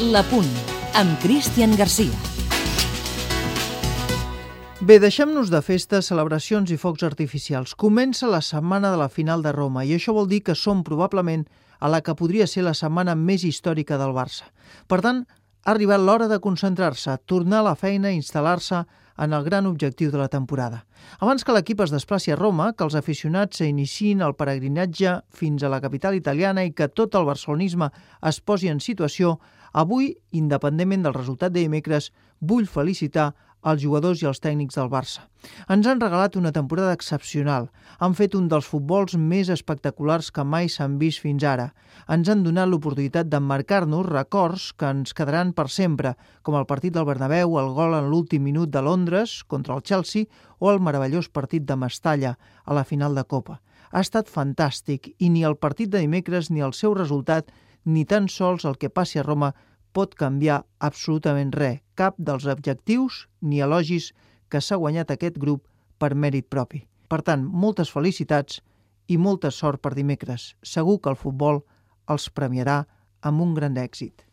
La Punt, amb Cristian Garcia. Bé, deixem-nos de festes, celebracions i focs artificials. Comença la setmana de la final de Roma i això vol dir que som probablement a la que podria ser la setmana més històrica del Barça. Per tant, ha arribat l'hora de concentrar-se, tornar a la feina i instal·lar-se en el gran objectiu de la temporada. Abans que l'equip es desplaci a Roma, que els aficionats s'iniciïn el peregrinatge fins a la capital italiana i que tot el barcelonisme es posi en situació, avui, independentment del resultat de dimecres, vull felicitar als jugadors i als tècnics del Barça. Ens han regalat una temporada excepcional. Han fet un dels futbols més espectaculars que mai s'han vist fins ara. Ens han donat l'oportunitat d'emmarcar-nos records que ens quedaran per sempre, com el partit del Bernabéu, el gol en l'últim minut de Londres contra el Chelsea o el meravellós partit de Mestalla a la final de Copa. Ha estat fantàstic i ni el partit de dimecres ni el seu resultat ni tan sols el que passi a Roma pot canviar absolutament res, cap dels objectius ni elogis que s'ha guanyat aquest grup per mèrit propi. Per tant, moltes felicitats i molta sort per dimecres. Segur que el futbol els premiarà amb un gran èxit.